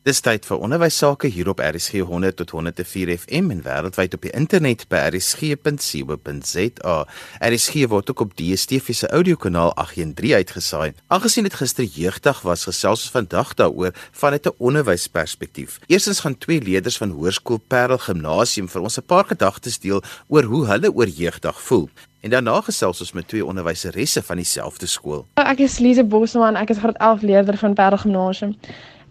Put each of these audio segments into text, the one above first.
Dis tyd vir onderwys sake hier op RSG 100 tot 104 FM en wêreldwyd op die internet by rsg.co.za. RSG word ook op DStv se audiokanaal 813 uitgesaai. Aangesien dit gister jeugdag was, gesels ons vandag daaroor vanuit 'n onderwysperspektief. Eerstens gaan twee leerders van Hoërskool Parel Gimnasium vir ons 'n paar gedagtes deel oor hoe hulle oor jeugdag voel. En daarna gesels ons met twee onderwyseresse van dieselfde skool. Ek is Lise Bosman, ek is graad 11 leerder van Parel Gimnasium.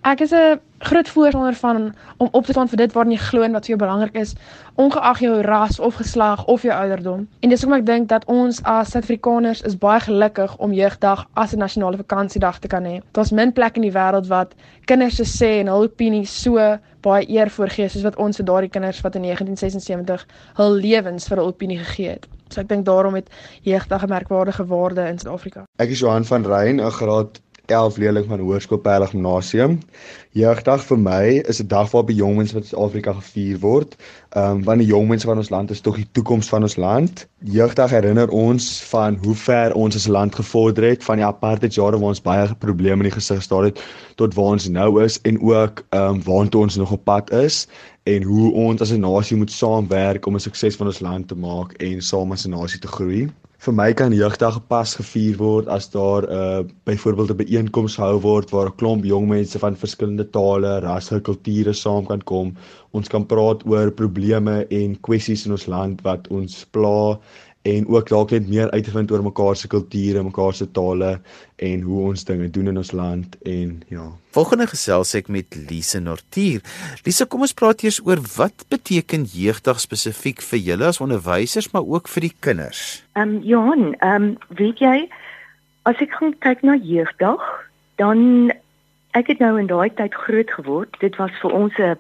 Ek is 'n groot voorstander van om op te staan vir dit waarna jy glo en wat vir jou belangrik is, ongeag jou ras of geslag of jou ouderdom. En dis hoekom ek dink dat ons as Suid-Afrikaners is baie gelukkig om jeugdag as 'n nasionale vakansiedag te kan hê. Daar's min plekke in die wêreld wat kinders se sê en hul opinie so baie eer voorgee soos wat ons vir daardie kinders wat in 1976 hul lewens vir hul opinie gegee het. So ek dink daarom het jeugdag 'n merkwaardige waarde in Suid-Afrika. Ek is Johan van Rein, 'n graad 11 leerling van Hoërskool Parel Gimnasium. Jeugdag vir my is 'n dag die jong mense van Suid-Afrika gevier word. Ehm um, want die jong mense van ons land is tog die toekoms van ons land. Jeugdag herinner ons van hoe ver ons as land gevorder het van die apartheid jare waar ons baie probleme in die gesig gestaar het tot waar ons nou is en ook ehm um, waartoe ons nog op pad is en hoe ons as 'n nasie moet saamwerk om 'n sukses van ons land te maak en saam as 'n nasie te groei vir my kan jeugdag pas gevier word as daar 'n uh, byvoorbeeld 'n byeenkoms hou word waar 'n klomp jong mense van verskillende tale, rasse, kulture saam kan kom. Ons kan praat oor probleme en kwessies in ons land wat ons pla en ook dalk net meer uit te vind oor mekaar se kulture, mekaar se tale en hoe ons dinge doen in ons land en ja. Volgende gesels ek met Lise Nortier. Lise, kom ons praat eers oor wat beteken jeugdag spesifiek vir julle as onderwysers maar ook vir die kinders. Ehm um, Johan, ehm um, weet jy as ek kyk na jeugdag, dan ek het nou in daai tyd groot geword. Dit was vir ons 'n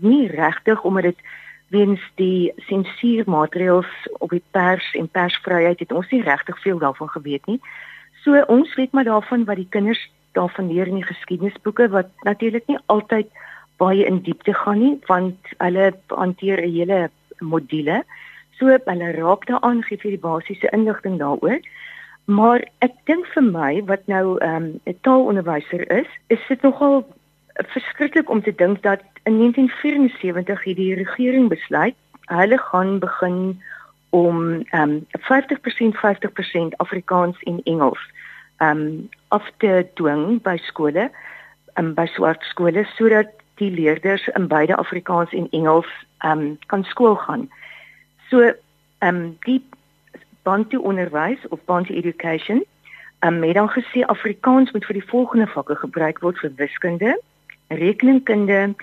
nie regtig omdat dit weens die sensuurmaatreëls op die pers en persvryheid het ons nie regtig veel daarvan geweet nie. So ons weet maar daarvan wat die kinders daarvan leer in die geskiedenisboeke wat natuurlik nie altyd baie in diepte gaan nie want hulle hanteer 'n hele module. So hulle raak daaraan gee vir die basiese inligting daaroor. Maar ek dink vir my wat nou ehm, 'n um, taalonderwyser is, is dit nogal verskriklik om te dink dat in 1974 het die regering besluit hulle gaan begin om ehm um, 50% 50% Afrikaans en Engels ehm um, af te dwing by skole, um, by swart skole sodat die leerders in beide Afrikaans en Engels ehm um, kan skool gaan. So ehm um, die Bantu onderwys of Bantu education um, het dan gesê Afrikaans moet vir die volgende vakke gebruik word vir wiskunde, rekenkunde,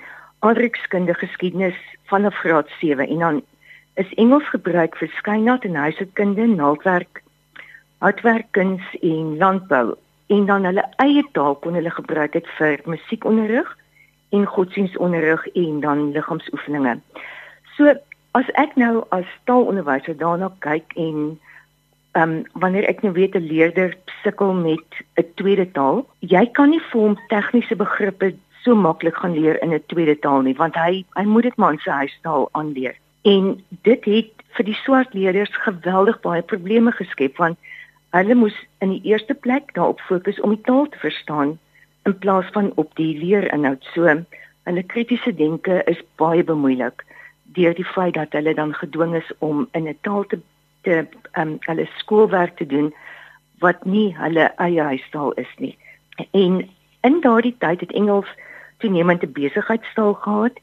aardrykskunde, geskiedenis van 'n graad 7 en dan is Engels gebruik vir skynat en huishoudkunde, naaldwerk, houtwerkkuns en landbou en dan hulle eie taal kon hulle gebruik het vir musiekonderrig en godsdienstonderrig en dan liggaamsoefeninge. So as ek nou as taalonderwyser daarna kyk en ehm um, wanneer ek nou weet 'n leerder sukkel met 'n tweede taal, jy kan nie vir hom tegniese begrippe so maklik gaan leer in 'n tweede taal nie want hy hy moet dit maar in sy huistaal aanleer. En dit het vir die swart leerders geweldig baie probleme geskep want hulle moes in die eerste plek daarop fokus om die taal te verstaan in plaas van op die leerinhoud. So hulle kritiese denke is baie bemoeilik deur die feit dat hulle dan gedwing is om in 'n taal te te um, hulle skoolwerk te doen wat nie hulle eie huistaal is nie. En in daardie tyd het Engels toenemend 'n besigheidstaal gehad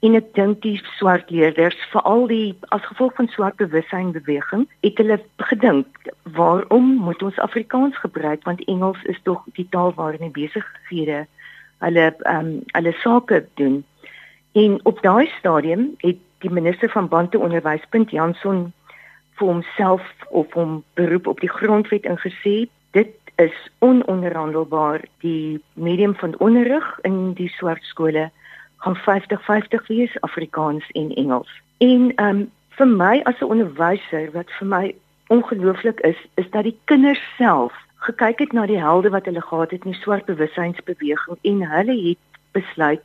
en ek dink die swart leerders veral die as gevolg van swart bewussyn beweging het hulle gedink waarom moet ons Afrikaans gebruik? Want Engels is tog die taal waarin die besighede hulle ehm um, hulle sake doen. En op daai stadium het die minister van Bantu onderwys Punt Janson vir homself of hom beroep op die grondwet ingesê dit is ononderhandelbaar die medium van onderrig in die swart skole gaan 50-50 wees Afrikaans en Engels. En ehm um, vir my as 'n onderwyser wat vir my ongelooflik is, is dat die kinders self gekyk het na die helde wat hulle gehad het in die swart bewussynsbeweging en hulle het besluit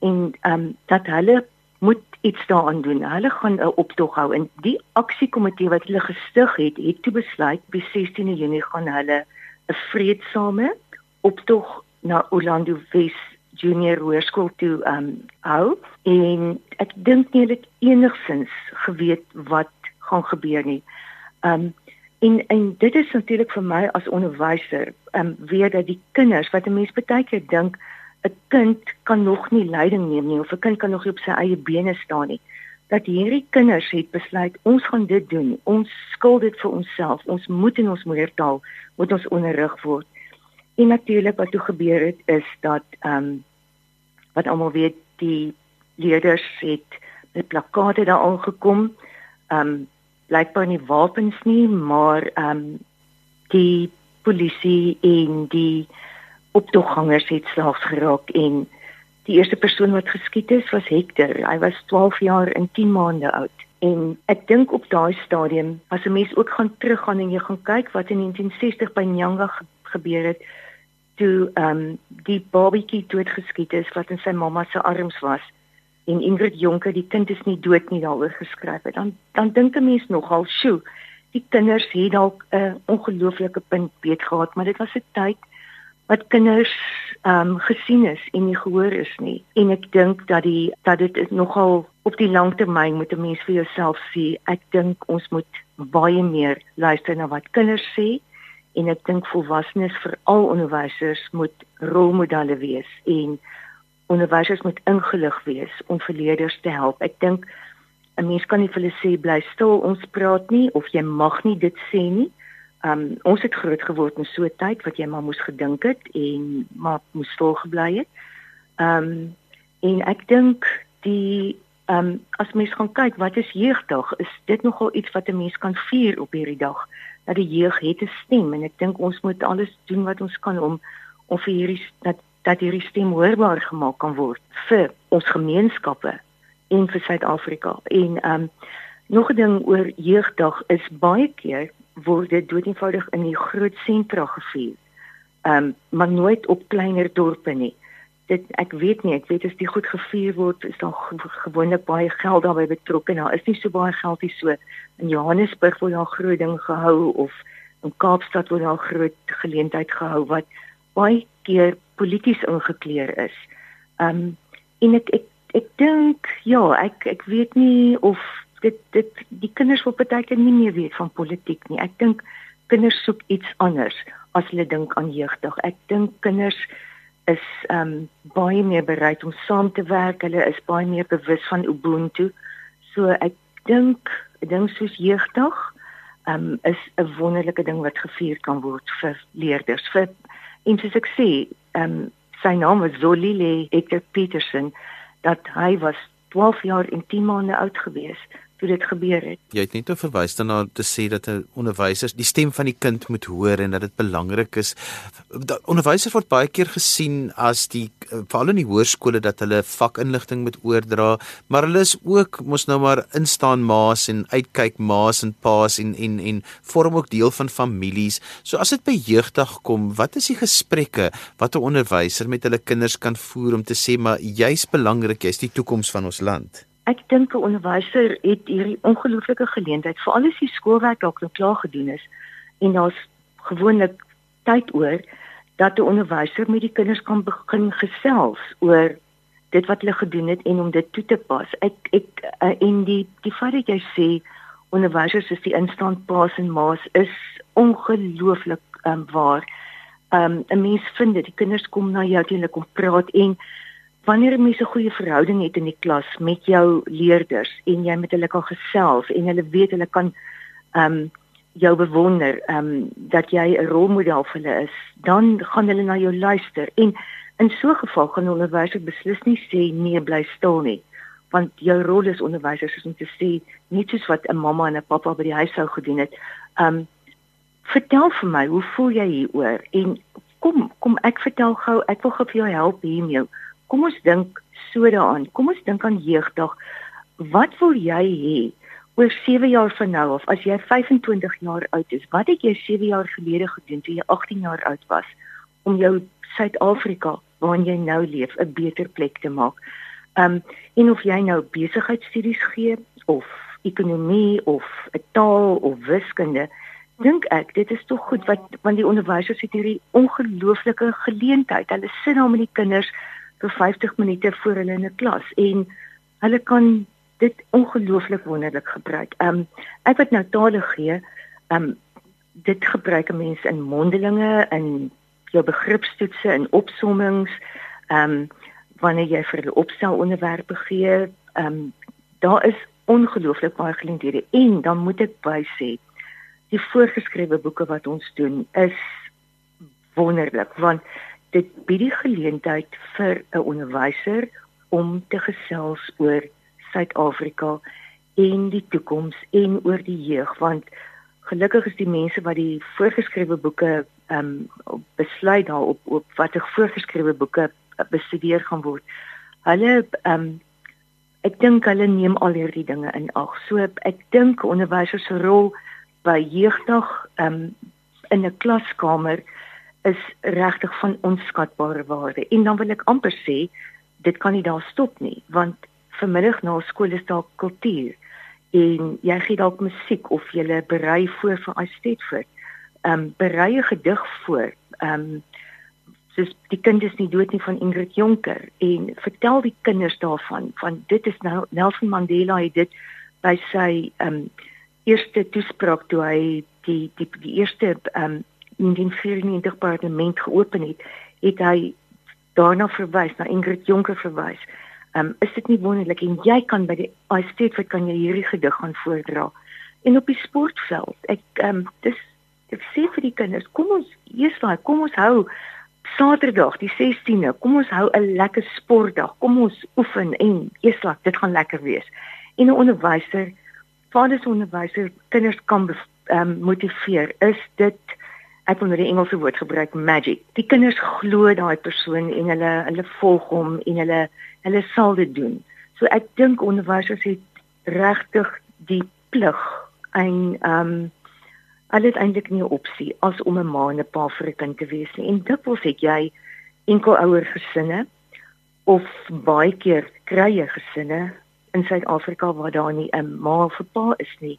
en ehm um, dat hulle moet iets daaraan doen. Hulle gaan 'n optog hou en die aksiekomitee wat hulle gestig het, het toe besluit op 16 Junie gaan hulle 'n vreedsame optog na Orlando Wes junior hoërskool toe um hou en ek dink nie hulle het enigsins geweet wat gaan gebeur nie. Um en en dit is natuurlik vir my as onderwyser um weer dat die kinders wat 'n mens baie keer dink 'n kind kan nog nie leiding neem nie of 'n kind kan nog nie op sy eie bene staan nie dat hierdie kinders het besluit ons gaan dit doen. Ons skuld dit vir onsself. Ons moet in ons moedertaal moet ons onderrig word. En natuurlik wat toe gebeur het is dat ehm um, wat almal weet die leerders het met plakkate daar aangekom. Ehm um, blykbaar nie wapens nie, maar ehm um, die polisie en die optoggangers het slaags geraak en die eerste persoon wat geskiet is was Hector. Hy was 12 jaar en 10 maande oud. En ek dink op daai stadium as 'n mens ook gaan teruggaan en jy gaan kyk wat in 1960 by Nyanga ge gebeur het toe ehm um, die babatjie doodgeskiet is wat in sy mamma se arms was en Ingrid Jonker die kind is nie dood nie daaroor geskryf het dan dan dink 'n mens nogal sjoe die kinders het dalk 'n ongelooflike punt beet gehad maar dit was 'n tyd wat kinders ehm um, gesien is en nie gehoor is nie en ek dink dat die dat dit nogal op die lang termyn moet 'n mens vir jouself sê ek dink ons moet baie meer luister na wat kinders sê en ek dink volwassenes veral onderwysers moet rolmodelle wees en onderwysers moet ingelig wees om verleerders te help. Ek dink 'n mens kan nie vir hulle sê bly stil, ons praat nie of jy mag nie dit sê nie. Um ons het groot geword in so 'n tyd wat jy maar moes gedink het en maar moes stil gebly het. Um en ek dink die um as mens gaan kyk wat is jeugdag, is dit nogal iets wat 'n mens kan vier op hierdie dag dat die jeug het 'n stem en ek dink ons moet alles doen wat ons kan om om vir hierdie dat dat hierdie stem hoorbaar gemaak kan word vir ons gemeenskappe en vir Suid-Afrika. En ehm um, nog 'n ding oor jeugdag is baie keer word dit doeteenvoudig in die groot sentra gevier. Ehm um, maar nooit op kleiner dorpe nie dit ek weet nie ek weet as dit goed gevier word is daar gewoonlik baie geld daarbey betrokke nou is nie so baie geld hier so in Johannesburg word daar groot ding gehou of in Kaapstad word daar groot geleentheid gehou wat baie keer polities ingekleer is. Ehm um, en ek ek ek dink ja ek ek weet nie of dit dit die kinders wil baie keer nie meer weet van politiek nie. Ek dink kinders soek iets anders as hulle dink aan jeugdig. Ek dink kinders is ehm um, baie meer bereid om saam te werk. Hulle is baie meer bewus van Ubuntu. So ek dink 'n ding soos jeugdag ehm um, is 'n wonderlike ding wat gevier kan word vir leerders. Vir en soos ek sê, ehm um, sy naam was Zolile Hector Petersen dat hy was 12 jaar en 10 maande oud gewees toe dit gebeur het. Jy het net nou verwys daarna te sê dat 'n onderwyser die stem van die kind moet hoor en dat dit belangrik is. Onderwysers word baie keer gesien as die veral in die hoërskole dat hulle vakinligting moet oordra, maar hulle is ook mos nou maar instaan maas en uitkyk maas en paas en en en vorm ook deel van families. So as dit by jeugdag kom, wat is die gesprekke wat 'n onderwyser met hulle kinders kan voer om te sê maar jy's belangrik, jy's die toekoms van ons land? Ek dink 'n onderwyser het hierdie ongelooflike geleentheid, veral as die skoolwerk dalk nou klaar gedoen is en daar's gewoonlik tyd oor dat 'n onderwyser met die kinders kan begin gesels oor dit wat hulle gedoen het en om dit toe te pas. Ek ek uh, en die die feit dat jy sê onderwysers is die instant paas en maas is ongelooflik um, waar. Um, 'n mens vind dit die kinders kom na jou toe en hulle kom praat en wanneer 'n mens 'n goeie verhouding het in die klas met jou leerders en jy met hulle kan gesels en hulle weet hulle kan ehm um, jou bewonder ehm um, dat jy 'n rolmodel vir hulle is, dan gaan hulle na jou luister en in so 'n geval gaan onderwysers beslis nie sê nee bly stil nie want jou rol as onderwyser is om te sê net soos wat 'n mamma en 'n pappa by die huis sou gedoen het. Ehm um, vertel vir my, hoe voel jy hieroor? En kom, kom ek vertel gou, ek wil gou vir jou help hiermee kom ons dink so daaraan. Kom ons dink aan jeugdag. Wat wil jy hê oor 7 jaar van nou of as jy 25 jaar oud is? Wat het jy 7 jaar gelede gedoen toe jy 18 jaar oud was om jou Suid-Afrika waarin jy nou leef 'n beter plek te maak? Um en of jy nou besigheidstudies gee of ekonomie of 'n taal of wiskunde dink ek dit is tog goed wat want die onderwysers het hierdie ongelooflike geleentheid. Hulle sit daar met die kinders vir 50 minute voor hulle in 'n klas en hulle kan dit ongelooflik wonderlik gebruik. Ehm um, ek wat nou tale gee, ehm um, dit gebruik 'n mens in mondelinge, in jou begripstoetse, in opsommings, ehm um, wanneer jy vir hulle opstel onderwerpe gee, ehm um, daar is ongelooflik baie geleenthede en dan moet ek by sê die voorgeskrewe boeke wat ons doen is wonderlik want dit bied die geleentheid vir 'n onderwyser om te gesels oor Suid-Afrika en die toekoms en oor die jeug want gelukkig is die mense wat die voorgeskrewe boeke ehm um, besluit daarop op watter voorgeskrewe boeke bestudeer gaan word. Hulle ehm um, ek dink hulle neem al hierdie dinge in ag. So ek dink onderwysers se rol by jeugdag um, in 'n klaskamer is regtig van onskatbare waarde. En dan wil ek amper sê dit kan nie daar stop nie, want vanmiddag na skool is daar kultuur en jy gee dalk musiek of jy berei voor vir Eisteddford. Ehm um, berei 'n gedig voor. Ehm um, soos die kinders nie dood nie van Ingrid Jonker en vertel die kinders daarvan van dit is nou Nelson Mandela het dit by sy ehm um, eerste toespraak toe hy die die die eerste ehm um, 1994 parlement geopen het het hy daarna verwys na Ingrid Jonker verwys. Ehm um, is dit nie wonderlik en jy kan by die I state wat kan jy hierdie gedig gaan voordra en op die sportveld. Ek ehm um, dis ek sê vir die kinders, kom ons eers daai, kom ons hou Saterdag die 16de, kom ons hou 'n lekker sportdag. Kom ons oefen en eeslag, dit gaan lekker wees. En 'n onderwyser, vaders onderwyser, kinders kan ehm um, motiveer. Is dit ek wil nou die Engelse woord gebruik, magic. Die kinders glo daai persoon en hulle hulle volg hom en hulle hulle sal dit doen. So ek dink onderwysers het regtig die plig en ehm um, hulle het eintlik nie 'n opsie as om 'n ma en 'n pa vir 'n kind te wees nie. En dikwels het jy enkel ouer gesinne of baie keer krye gesinne in Suid-Afrika waar daar nie 'n ma of 'n pa is nie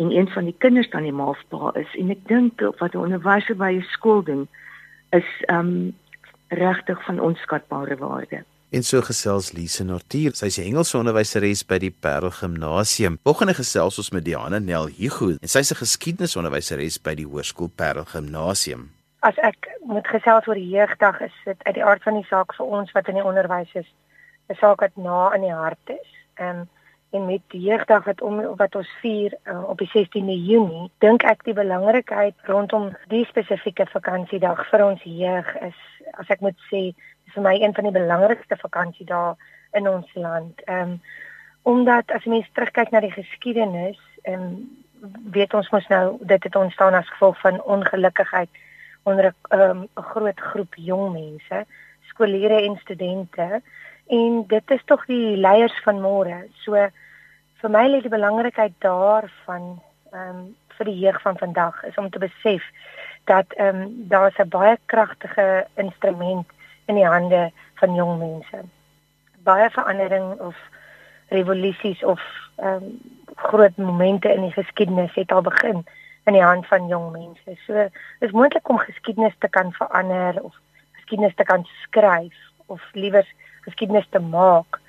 en een van die kinders dan die ma of pa is. En ek dink wat 'n onderwyser by 'n skool doen is um regtig van onskatbare waarde. En so gesels Lise Nortier, sy is die Engelse onderwyseres by die Parel Gimnasium. Volgende gesels ons met Diana Nel Hugo, en sy is 'n geskiedenisonderwyseres by die Hoërskool Parel Gimnasium. As ek moet gesels oor die jeugdag, is dit uit die aard van die saak vir ons wat in die onderwys is, 'n saak wat na in die hart is. Ehm en met die jeugdag wat om wat ons vier uh, op die 16de Junie, dink ek die belangrikheid rondom die spesifieke vakansiedag vir ons jeug is, as ek moet sê, vir my een van die belangrikste vakansiedae in ons land. Ehm um, omdat as mens terugkyk na die geskiedenis, ehm um, weet ons mos nou dit het ontstaan as gevolg van ongelukkigheid onder 'n um, groot groep jong mense, skoolleerders en studente en dit is tog die leiers van môre. So vir my lê die belangrikheid daarvan ehm um, vir die jeug van vandag is om te besef dat ehm um, daar 'n baie kragtige instrument in die hande van jong mense. Baie verandering of revolusies of ehm um, groot momente in die geskiedenis het al begin in die hand van jong mense. So is moontlik om geskiedenis te kan verander of geskiedenis te kan skryf of liewer geskiedenis te maak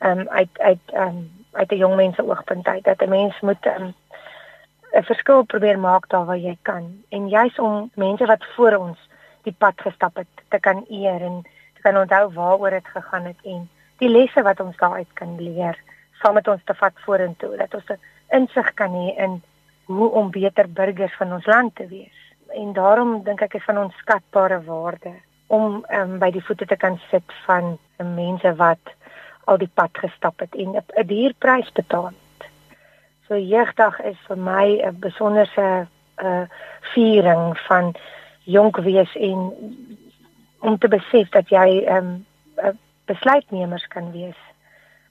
um, uit uit um, uit 'n jong mens se oogpunt uit dat 'n mens moet ehm um, 'n verskil probeer maak daar waar jy kan. En juis om mense wat voor ons die pad gestap het te kan eer en te kan onthou waaroor dit gegaan het en die lesse wat ons daaruit kan leer saam met ons te vat vorentoe dat ons 'n insig kan hê in hoe om beter burgers van ons land te wees. En daarom dink ek is van ons skatbare waarde om um, by die voete te kan sit van mense wat al die pad gestap het en 'n duur prys betaal het. So jeugdag is vir my 'n besonderse uh viering van jonk wees en om te besef dat jy ehm um, besluitnemers kan wees.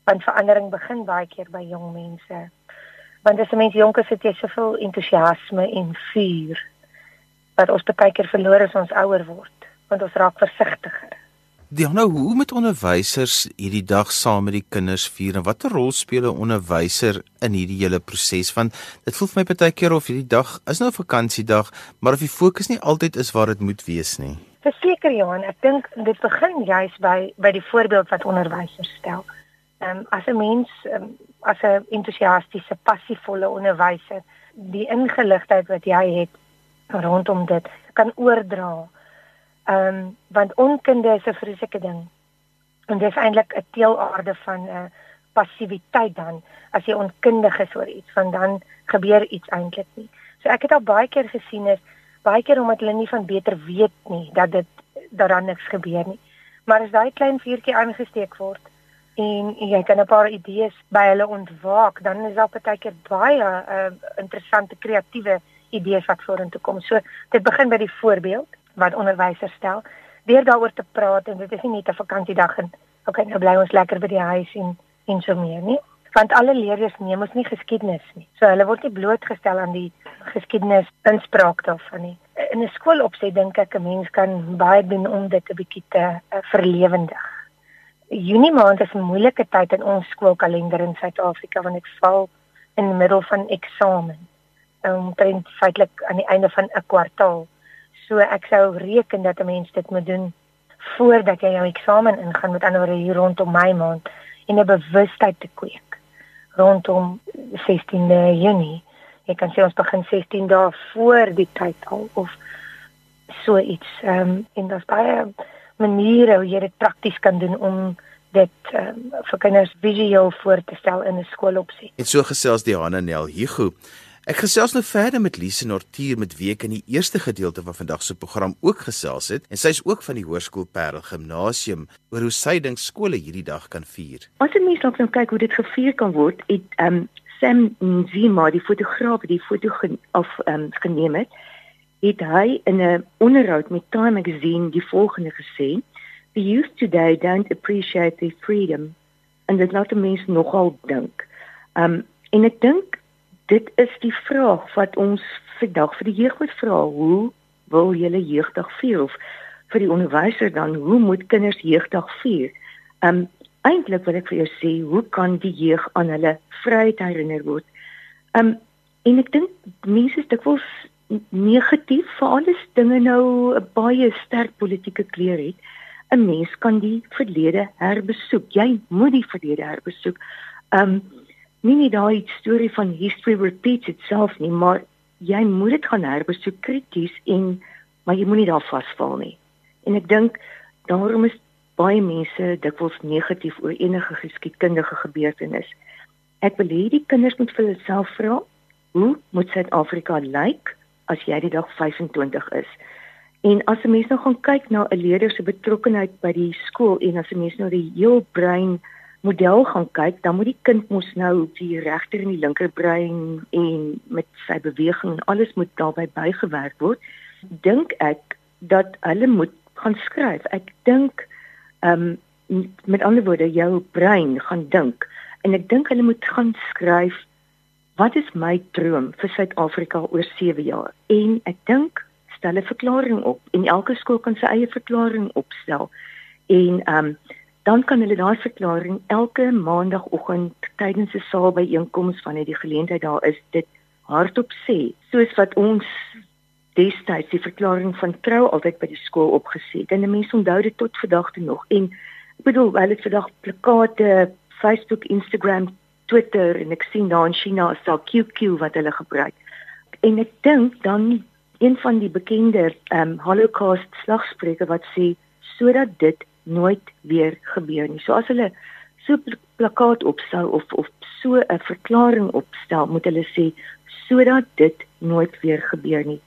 Want verandering begin baie keer by jong mense. Want as 'n mens jonk is, het jy soveel entoesiasme en vuur wat ons baie keer verloor as ons ouer word, want ons raak versigtiger. Diana, hoe moet onderwysers hierdie dag saam met die kinders vier en watter rol speel 'n onderwyser in hierdie hele proses? Want dit voel vir my baie keer of hierdie dag is nou 'n vakansiedag, maar of die fokus nie altyd is waar dit moet wees nie. Verseker Johan, ek dink dit begin juis by by die voorbeeld wat onderwysers stel. Ehm um, as 'n mens um, as 'n entoesiastiese, passievolle onderwyser die ingeligtheid wat jy het rondom dit kan oordra. Ehm um, want onkunde is 'n vreeslike ding. En dit is eintlik 'n teelaarde van 'n uh, passiwiteit dan as jy onkundig is oor iets, want dan gebeur iets eintlik nie. So ek het al baie keer gesien is baie keer omdat hulle nie van beter weet nie dat dit dat daar niks gebeur nie. Maar as daai klein vuurtjie aangesteek word en jy kan 'n paar idees by hulle ontwaak, dan is daar baie keer baie uh, interessante kreatiewe idees wat vorentoe kom. So dit begin by die voorbeeld wat onderwysers stel, deur daaroor te praat en dit is nie net 'n vakansiedag en okay, nou bly ons lekker by die huis en en so meer nie. Want alle leerders neem ons nie geskiedenis nie. So hulle word nie blootgestel aan die geskiedenis inspraak daarvan nie. In 'n skoolopset dink ek 'n mens kan baie doen om dit 'n bietjie te uh, verlewendig. Junie maand is 'n moeilike tyd in ons skoolkalender in Suid-Afrika want dit val in die middel van eksamen. Omtrent feitelik aan die einde van 'n kwartaal. So ek sou reken dat 'n mens dit moet doen voordat jy jou eksamen ingaan met ander hier rondom my maand en 'n bewustheid te kweek rondom 16de Junie. Jy kan sê ons begin 16 dae voor die tyd al of so iets. Ehm um, en daar's baie maniere hoe jy dit prakties kan doen om dit um, vir kinders visueel voor te stel in 'n skoolopset. En so gesels Diana Nel Hugo. Ek gesels nou verder met Lise Nortuur met wie ek in die eerste gedeelte van vandag se program ook gesels het en sy is ook van die Hoërskool Parel Gimnasium oor hoe sy dink skole hierdie dag kan vier. As jy mens nou kyk hoe dit gevier kan word, het um, Sam Nzima, die fotograaf wat die foto gen, ehm um, geneem het, het hy in 'n onderhoud met Time magazine die volgende gesê: "The youth today don't appreciate their freedom." En dit laat mense nogal dink. Um en ek dink dit is die vraag wat ons vandag vir die jeug moet vra: Hoe wil julle jeugdag vier of vir die onderwysers dan hoe moet kinders jeugdag vier? Um eintlik wil ek vir jou sê, hoe kan die jeug aan hulle vryheid herinner word? Um en ek dink mense is dikwels negatief vir alles dinge nou 'n baie sterk politieke kleur het. 'n Mens kan die verlede herbesoek. Jy moet die verlede herbesoek. Um nie net daai storie van history repeats itself nie, maar jy moet dit gaan herbesoek krities en maar jy moenie daar vasval nie. En ek dink daarom is baie mense dikwels negatief oor enige geskiedkundige gebeurtenis. Ek wil hê die kinders moet vir hulself vra, hoe moet Suid-Afrika lyk? Like? as jy die dag 25 is. En as 'n mens nou gaan kyk na 'n leerder se betrokkeheid by die skool en as 'n mens nou die heel brein model gaan kyk, dan moet die kind mos nou die regter en die linker brein en met sy beweging en alles moet daarbey bygewerk word. Dink ek dat hulle moet gaan skryf. Ek dink ehm um, met ander woorde jou brein gaan dink en ek dink hulle moet gaan skryf wat is my droom vir Suid-Afrika oor 7 jaar? En ek dink stel 'n verklaring op en elke skool kan sy eie verklaring opstel. En ehm um, dan kan hulle daai verklaring elke maandagooggend tydens 'n saalbyeenkoms wanneer die geleentheid daar is, dit hardop sê, soos wat ons destyds die verklaring van trou altyd by die skool opgesê het. En mense onthou dit tot vandag toe nog. En ek bedoel, hulle het vandag plakate, Facebook, Instagram Twitter en ek sien daar in China is daar QQ wat hulle gebruik. En ek dink dan een van die bekende ehm um, Holocaust slagspreuke wat sê sodat dit nooit weer gebeur nie. So as hulle so 'n plakkaat opstel of of so 'n verklaring opstel, moet hulle sê sodat dit nooit weer gebeur nie.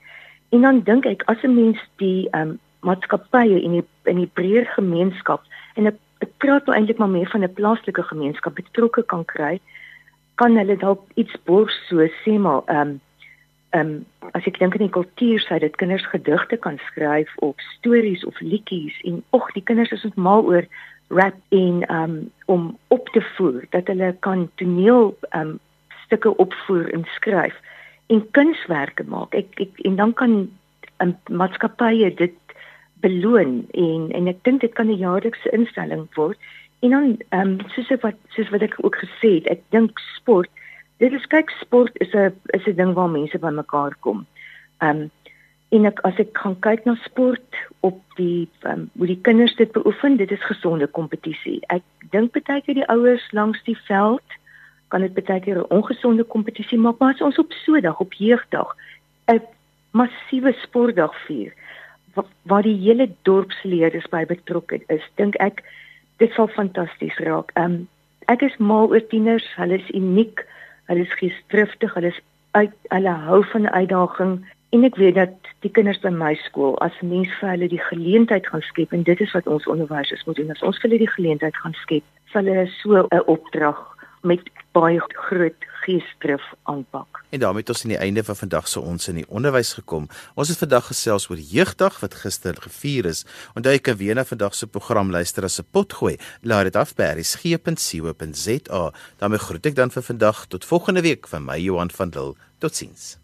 En dan dink ek as 'n mens die ehm um, maatskappye in die in die breër gemeenskap en ek ek praat nou eintlik maar meer van 'n plaaslike gemeenskap betrokke kan kry, kan hulle dalk iets borg so sê maar ehm um, ehm um, as ek dink aan die kultuur sê dit kinders gedigte kan skryf of stories of liedjies en ag die kinders is ontmal oor rap en ehm um, om op te voer dat hulle kan toneel ehm um, stukke opvoer en skryf en kunswerke maak ek, ek en dan kan um, maatskappye dit beloon en en ek dink dit kan 'n jaarlikse instelling word. En dan ehm um, soos wat soos wat ek ook gesê het, ek dink sport, dit is kyk sport is 'n is 'n ding waar mense bymekaar kom. Ehm um, en ek as ek gaan kyk na sport op die um, hoe die kinders dit beoefen, dit is gesonde kompetisie. Ek dink baie keer die ouers langs die veld kan dit baie keer 'n ongesonde kompetisie maak, maar as ons op so 'n dag op jeugdag 'n massiewe sportdag vier waar die hele dorpsleerders by betrokke is, dink ek dit sal fantasties raak. Um ek is mal oor tieners, hulle is uniek, hulle is geesdriftig, hulle is uit hulle hou van uitdaging En ek weet dat die kinders by my skool as mens vir hulle die geleentheid gaan skep en dit is wat ons onderwysers moet doen. As ons vir hulle die geleentheid gaan skep, sal hulle so 'n opdrag met baie groot geesdrif aanpak. En daarmee het ons aan die einde van vandag se ons in die onderwys gekom. Ons het vandag gesels oor jeugdag wat gister gevier is. Onthou jy kan weer na vandag se program luister as 'n potgooi. Laat dit af by resgep.co.za. daarmee groet ek dan vir vandag tot volgende week van my Johan van Dil. Totsiens.